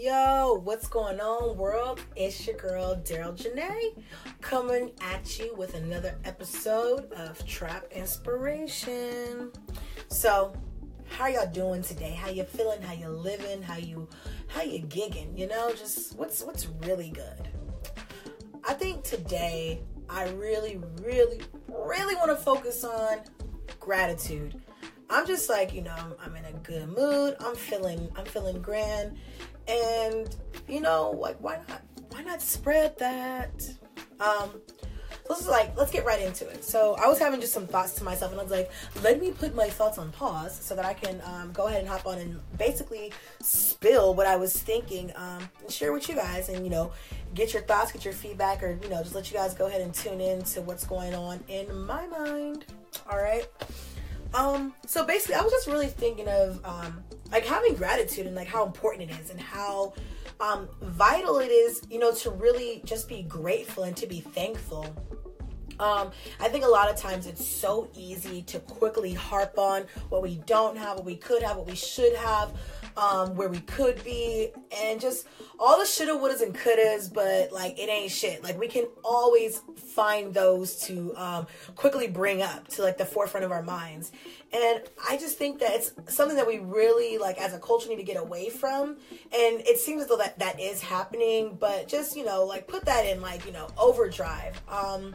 Yo, what's going on, world? It's your girl, Daryl Janae, coming at you with another episode of Trap Inspiration. So, how y'all doing today? How you feeling? How you living? How you how you gigging? You know, just what's what's really good. I think today I really, really, really want to focus on gratitude. I'm just like, you know, I'm, I'm in a good mood. I'm feeling, I'm feeling grand, and you know, like, why not, why not spread that? Um, is like, let's get right into it. So I was having just some thoughts to myself, and I was like, let me put my thoughts on pause so that I can um, go ahead and hop on and basically spill what I was thinking um, and share with you guys, and you know, get your thoughts, get your feedback, or you know, just let you guys go ahead and tune in to what's going on in my mind. All right. Um, so basically, I was just really thinking of um, like having gratitude and like how important it is and how um, vital it is, you know, to really just be grateful and to be thankful. Um, I think a lot of times it's so easy to quickly harp on what we don't have, what we could have, what we should have, um, where we could be, and just all the shoulda, wouldas, and couldas, but like it ain't shit. Like we can always find those to um, quickly bring up to like the forefront of our minds. And I just think that it's something that we really like as a culture need to get away from. And it seems as though that that is happening, but just you know like put that in like you know overdrive. Um,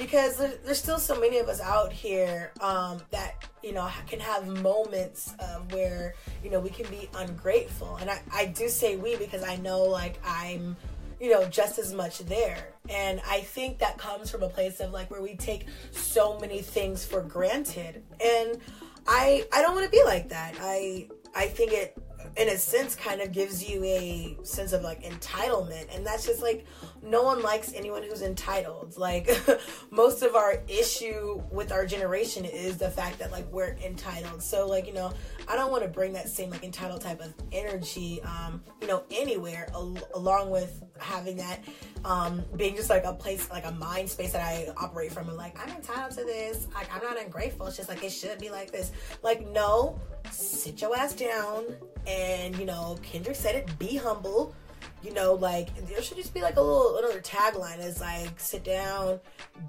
because there's still so many of us out here um, that you know can have moments where you know we can be ungrateful. And I, I do say we because i know like i'm you know just as much there. And i think that comes from a place of like where we take so many things for granted. And i i don't want to be like that. I i think it in a sense kind of gives you a sense of like entitlement. And that's just like no one likes anyone who's entitled. Like most of our issue with our generation is the fact that like we're entitled. So like you know i don't want to bring that same like entitled type of energy um you know anywhere al- along with having that um being just like a place like a mind space that i operate from. And like i'm entitled to this. Like i'm not ungrateful. It's just like it should be like this. Like no sit your ass down and you know kendrick said it be humble. You know like there should just be like a little another tagline is like sit down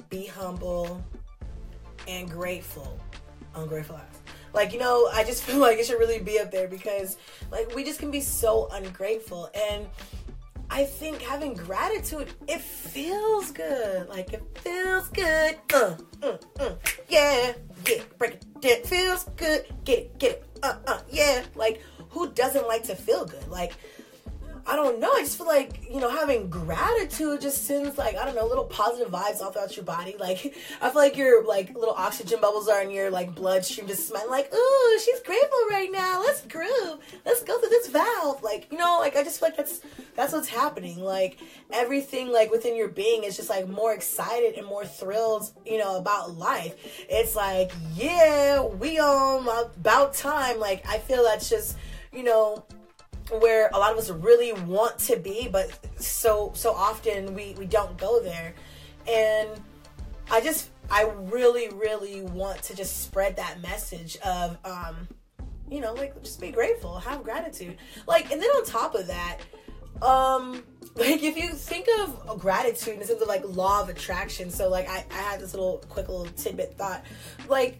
be humble and grateful. Ungrateful ass. Like you know i just feel like it should really be up there because like we just can be so ungrateful. And I think having gratitude, it feels good. Like it feels good. Uh, uh, uh, yeah, yeah, break it. Feels good. Get it, get it. Uh, uh, yeah. Like who doesn't like to feel good? Like I don't know. I just feel like, you know, having gratitude just sends like, I don't know, little positive vibes all throughout your body. Like, I feel like your like little oxygen bubbles are in your like bloodstream just smelling like, ooh, she's grateful right now. Let's groove. Let's go through this valve. Like, you know, like I just feel like that's that's what's happening. Like everything like within your being is just like more excited and more thrilled, you know, about life. It's like, yeah, we um about time. Like I feel that's just, you know, where a lot of us really want to be but so so often we we don't go there. And i just i really really want to just spread that message of um you know like just be grateful have gratitude. Like and then on top of that um like if you think of gratitude in terms of like law of attraction so like i i had this little quick little tidbit thought. Like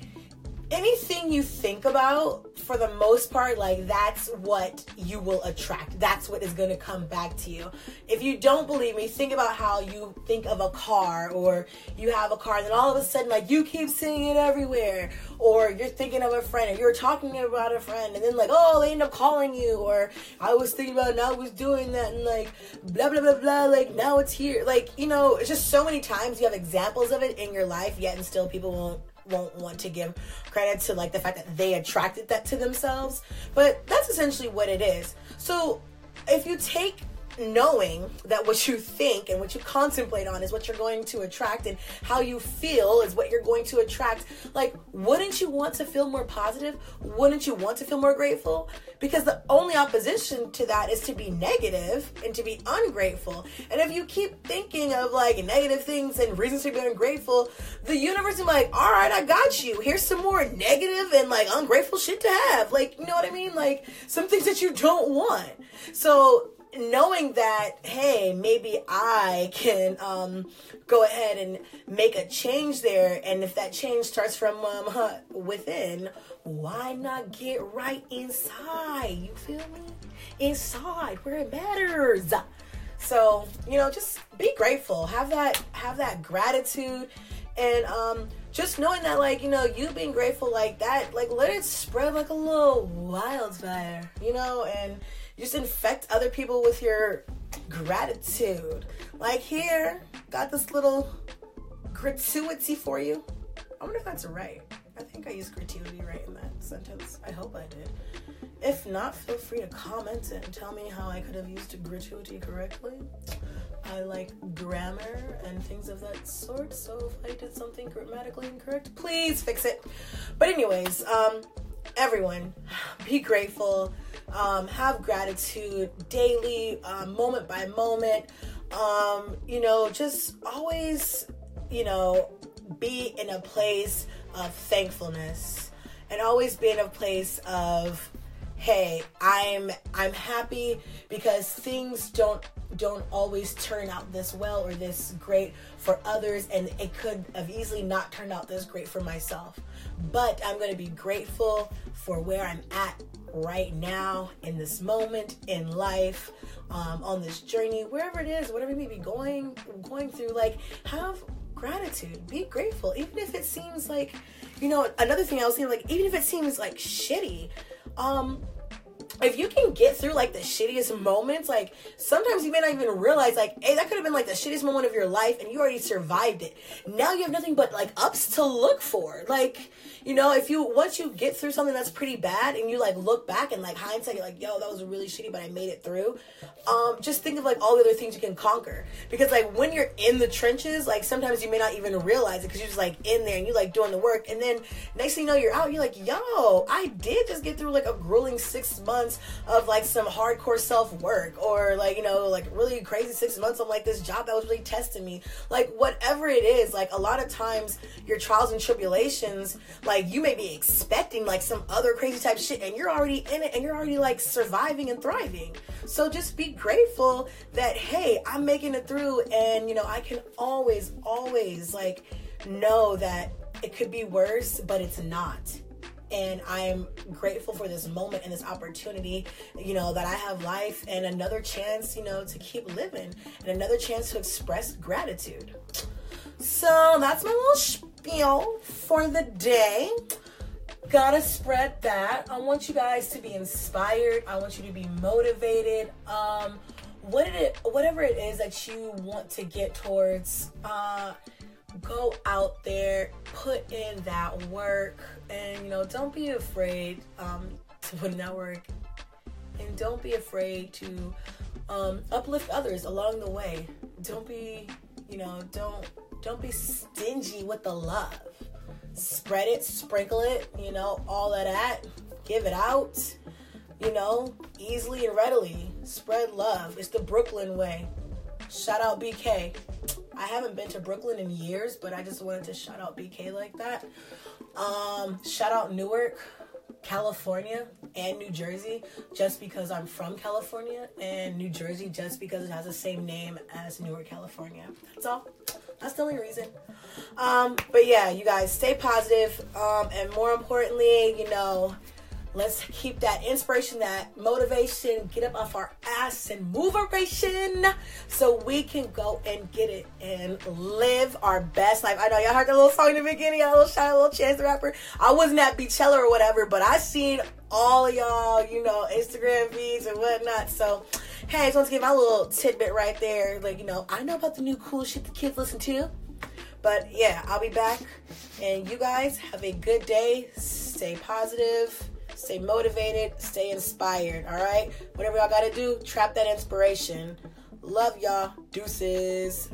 anything you think about for the most part like that's what you will attract. That's what is going to come back to you. If you don't believe me think about how you think of a car or you have a car and then all of a sudden like you keep seeing it everywhere or you're thinking of a friend or you're talking about a friend and then like oh they end up calling you or i was thinking about now i was doing that and like blah blah blah blah like now it's here. Like you know it's just so many times you have examples of it in your life yet and still people won't won't want to give credit to like the fact that they attracted that to themselves. But that's essentially what it is. So if you take knowing that what you think and what you contemplate on is what you're going to attract and how you feel is what you're going to attract. Like wouldn't you want to feel more positive? Wouldn't you want to feel more grateful? Because the only opposition to that is to be negative and to be ungrateful. And if you keep thinking of like negative things and reasons to be ungrateful the universe is like all right i got you. Here's some more negative and like ungrateful shit to have. Like you know what i mean? Like some things that you don't want. So knowing that hey maybe i can um, go ahead and make a change there. And if that change starts from um, within why not get right inside? You feel me? Inside where it matters. So you know just be grateful. Have that have that gratitude. And um just knowing that like you know you being grateful like that like let it spread like a little wildfire you know? And just infect other people with your gratitude. Like here, got this little gratuity for you. I wonder if that's right. I think I used gratuity right in that sentence. I hope I did. If not, feel free to comment and tell me how I could have used gratuity correctly. I like grammar and things of that sort, so if I did something grammatically incorrect, please fix it. But anyways, um, everyone, be grateful um, have gratitude daily, uh, moment by moment. Um, you know, just always, you know, be in a place of thankfulness and always be in a place of hey i'm i'm happy because things don't don't always turn out this well or this great for others and it could have easily not turned out this great for myself. But i'm going to be grateful for where i'm at right now in this moment in life um, on this journey wherever it is whatever you may be going going through like have gratitude. Be grateful. Even if it seems like you know another thing i was saying like even if it seems like shitty um if you can get through like the shittiest moments, like sometimes you may not even realize, like, hey, that could have been like the shittiest moment of your life and you already survived it. Now you have nothing but like ups to look for. Like, you know, if you once you get through something that's pretty bad and you like look back and like hindsight, you're like, yo, that was really shitty, but I made it through. Um, just think of like all the other things you can conquer. Because like when you're in the trenches, like sometimes you may not even realize it because you're just like in there and you like doing the work. And then next thing you know, you're out, you're like, yo, I did just get through like a grueling six months of like some hardcore self work or like, you know, like really crazy six months of like this job that was really testing me. Like whatever it is, like a lot of times your trials and tribulations, like like you may be expecting like some other crazy type shit and you're already in it and you're already like surviving and thriving. So just be grateful that hey, I'm making it through and you know, I can always always like know that it could be worse, but it's not and I'm grateful for this moment and this opportunity, you know, that I have life and another chance, you know, to keep living and another chance to express gratitude. So that's my little spiel for the day. Gotta spread that. I want you guys to be inspired. I want you to be motivated. Um, what it, whatever it is that you want to get towards, uh, go out there, put in that work, and you know, don't be afraid um, to put in that work, and don't be afraid to um, uplift others along the way. Don't be, you know, don't don't be stingy with the love. Spread it, sprinkle it, you know, all of that. Give it out, you know, easily and readily. Spread love. It's the Brooklyn way. Shout out BK. I haven't been to Brooklyn in years, but I just wanted to shout out BK like that. Um, shout out Newark, California, and New Jersey, just because I'm from California, and New Jersey just because it has the same name as Newark, California. That's all. That's the only reason. Um, but yeah, you guys stay positive, um, and more importantly, you know, let's keep that inspiration, that motivation, get up off our ass and move moveration, so we can go and get it and live our best life. I know y'all heard the little song in the beginning, a little shout, a little Chance the Rapper. I wasn't at Beychella or whatever, but I seen all y'all, you know, Instagram feeds and whatnot. So hey, I just want to give my little tidbit right there. Like, you know, I know about the new cool shit the kids listen to. But yeah, I'll be back. And you guys have a good day. Stay positive, stay motivated, stay inspired. All right? Whatever y'all got to do, trap that inspiration. Love y'all. Deuces.